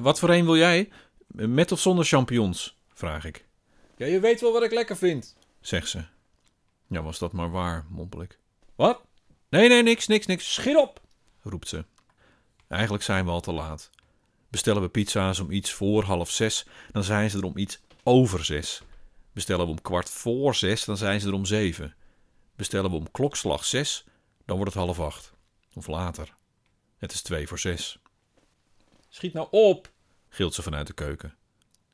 Wat voor een wil jij? Met of zonder champignons? vraag ik. Ja, je weet wel wat ik lekker vind. Zegt ze. Ja, was dat maar waar, mompel ik. Wat? Nee, nee, niks, niks, niks. Schiet op! roept ze. Eigenlijk zijn we al te laat. Bestellen we pizza's om iets voor half zes, dan zijn ze er om iets over zes. Bestellen we om kwart voor zes, dan zijn ze er om zeven. Bestellen we om klokslag zes, dan wordt het half acht. Of later. Het is twee voor zes. Schiet nou op! gilt ze vanuit de keuken.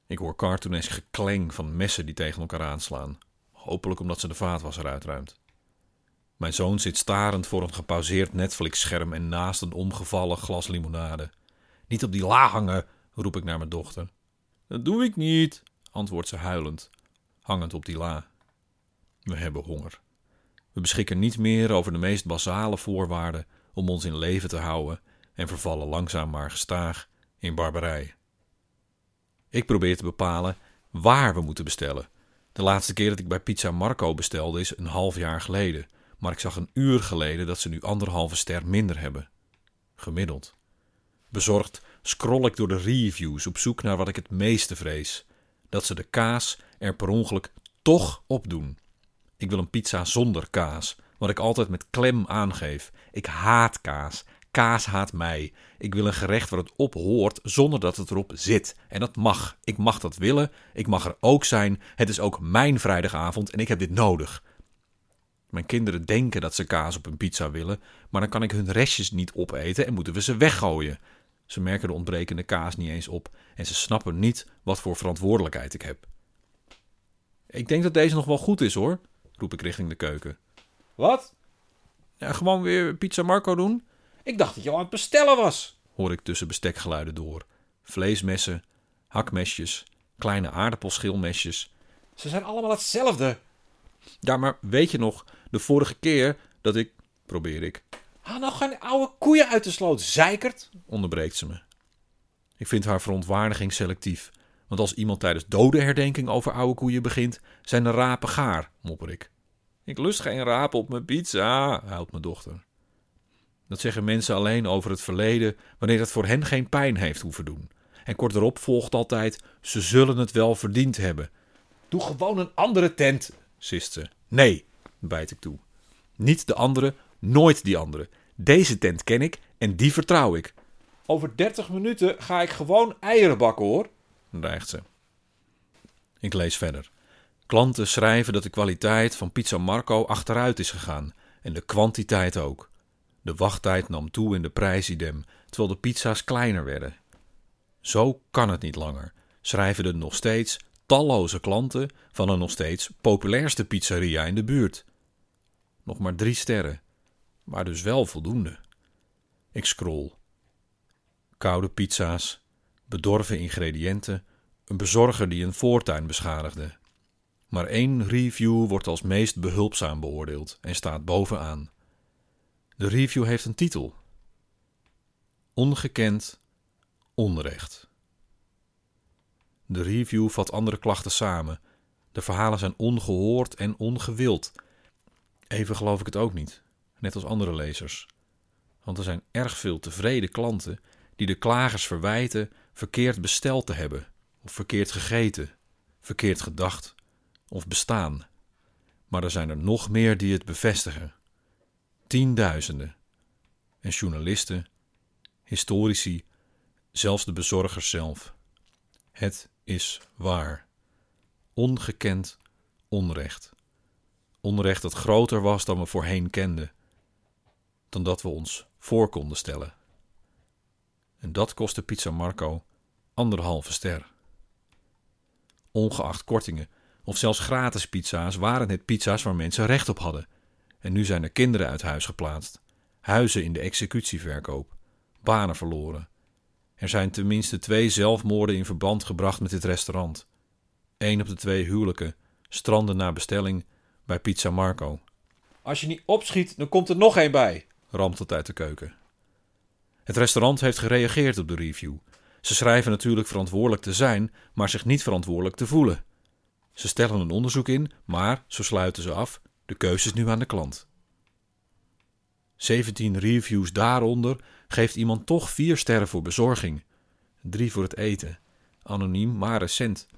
Ik hoor cartoonesk gekleng van messen die tegen elkaar aanslaan. Hopelijk omdat ze de vaatwasser uitruimt. Mijn zoon zit starend voor een gepauzeerd Netflix-scherm en naast een omgevallen glas limonade. Niet op die la hangen, roep ik naar mijn dochter. Dat doe ik niet, antwoordt ze huilend, hangend op die la. We hebben honger. We beschikken niet meer over de meest basale voorwaarden om ons in leven te houden en vervallen langzaam maar gestaag in barbarij. Ik probeer te bepalen waar we moeten bestellen. De laatste keer dat ik bij Pizza Marco bestelde is een half jaar geleden, maar ik zag een uur geleden dat ze nu anderhalve ster minder hebben. Gemiddeld. Bezorgd scroll ik door de reviews op zoek naar wat ik het meeste vrees: dat ze de kaas er per ongeluk toch op doen. Ik wil een pizza zonder kaas, wat ik altijd met klem aangeef. Ik haat kaas. Kaas haat mij. Ik wil een gerecht waar het op hoort zonder dat het erop zit. En dat mag. Ik mag dat willen. Ik mag er ook zijn. Het is ook mijn vrijdagavond en ik heb dit nodig. Mijn kinderen denken dat ze kaas op hun pizza willen, maar dan kan ik hun restjes niet opeten en moeten we ze weggooien. Ze merken de ontbrekende kaas niet eens op en ze snappen niet wat voor verantwoordelijkheid ik heb. Ik denk dat deze nog wel goed is hoor, roep ik richting de keuken. Wat? Ja, gewoon weer pizza Marco doen? Ik dacht dat je al aan het bestellen was. hoor ik tussen bestekgeluiden door. Vleesmessen, hakmesjes, kleine aardappelschilmesjes. Ze zijn allemaal hetzelfde. Ja, maar weet je nog, de vorige keer dat ik... probeer ik. Haal nou geen oude koeien uit de sloot, zeikert. onderbreekt ze me. Ik vind haar verontwaardiging selectief. Want als iemand tijdens dodenherdenking over oude koeien begint, zijn de rapen gaar, mopper ik. Ik lust geen rapen op mijn pizza, huilt mijn dochter. Dat zeggen mensen alleen over het verleden wanneer het voor hen geen pijn heeft hoeven doen. En kort erop volgt altijd: ze zullen het wel verdiend hebben. Doe gewoon een andere tent, sist ze. Nee, bijt ik toe. Niet de andere, nooit die andere. Deze tent ken ik en die vertrouw ik, Over 30 minuten ga ik gewoon eieren bakken hoor. dreigt ze. Ik lees verder. Klanten schrijven dat de kwaliteit van Pizza Marco achteruit is gegaan en de kwantiteit ook. De wachttijd nam toe in de prijsidem, terwijl de pizza's kleiner werden. Zo kan het niet langer, schrijven de nog steeds talloze klanten van een nog steeds populairste pizzeria in de buurt. Nog maar drie sterren, maar dus wel voldoende. Ik scroll. Koude pizza's, bedorven ingrediënten, een bezorger die een voortuin beschadigde. Maar één review wordt als meest behulpzaam beoordeeld en staat bovenaan. De review heeft een titel: Ongekend onrecht. De review vat andere klachten samen. De verhalen zijn ongehoord en ongewild. Even geloof ik het ook niet, net als andere lezers. Want er zijn erg veel tevreden klanten die de klagers verwijten verkeerd besteld te hebben, of verkeerd gegeten, verkeerd gedacht of bestaan. Maar er zijn er nog meer die het bevestigen. Tienduizenden. En journalisten, historici, zelfs de bezorgers zelf. Het is waar. Ongekend onrecht. Onrecht dat groter was dan we voorheen kenden, dan dat we ons voor konden stellen. En dat kostte Pizza Marco anderhalve ster. Ongeacht kortingen of zelfs gratis pizza's waren het pizza's waar mensen recht op hadden. En nu zijn er kinderen uit huis geplaatst, huizen in de executieverkoop, banen verloren. Er zijn tenminste twee zelfmoorden in verband gebracht met dit restaurant. Eén op de twee huwelijken stranden na bestelling bij Pizza Marco. Als je niet opschiet, dan komt er nog één bij. ramt het uit de keuken. Het restaurant heeft gereageerd op de review. Ze schrijven natuurlijk verantwoordelijk te zijn, maar zich niet verantwoordelijk te voelen. Ze stellen een onderzoek in, maar, zo sluiten ze af, de keuze is nu aan de klant. 17 reviews daaronder geeft iemand toch 4 sterren voor bezorging. Drie voor het eten. Anoniem, maar recent.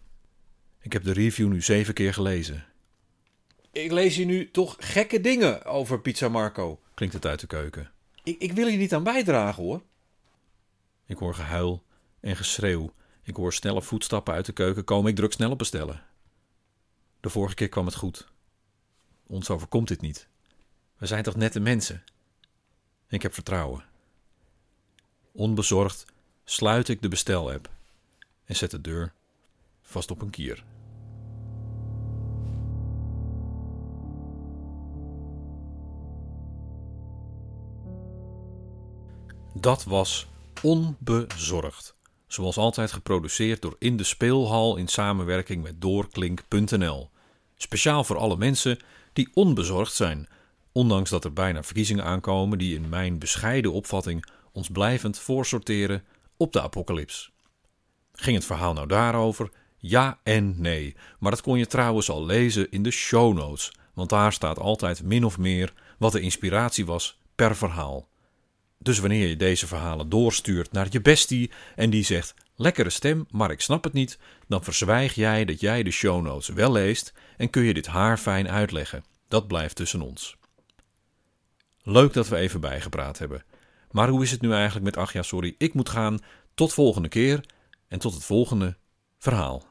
Ik heb de review nu zeven keer gelezen. Ik lees hier nu toch gekke dingen over Pizza Marco. Klinkt het uit de keuken. Ik, ik wil hier niet aan bijdragen hoor. Ik hoor gehuil en geschreeuw. Ik hoor snelle voetstappen uit de keuken komen. Ik druk snel op bestellen. De vorige keer kwam het goed. Ons overkomt dit niet. We zijn toch nette mensen? Ik heb vertrouwen. Onbezorgd sluit ik de bestel-app en zet de deur vast op een kier. Dat was onbezorgd. Zoals altijd geproduceerd door In de Speelhal in samenwerking met Doorklink.nl. Speciaal voor alle mensen die onbezorgd zijn, ondanks dat er bijna verkiezingen aankomen die in mijn bescheiden opvatting ons blijvend voorsorteren op de apocalyps. Ging het verhaal nou daarover? Ja en nee. Maar dat kon je trouwens al lezen in de show notes, want daar staat altijd min of meer wat de inspiratie was per verhaal. Dus wanneer je deze verhalen doorstuurt naar je bestie en die zegt: Lekkere stem, maar ik snap het niet, dan verzwijg jij dat jij de show notes wel leest en kun je dit haarfijn uitleggen. Dat blijft tussen ons. Leuk dat we even bijgepraat hebben. Maar hoe is het nu eigenlijk met ach ja, sorry, ik moet gaan. Tot volgende keer en tot het volgende verhaal.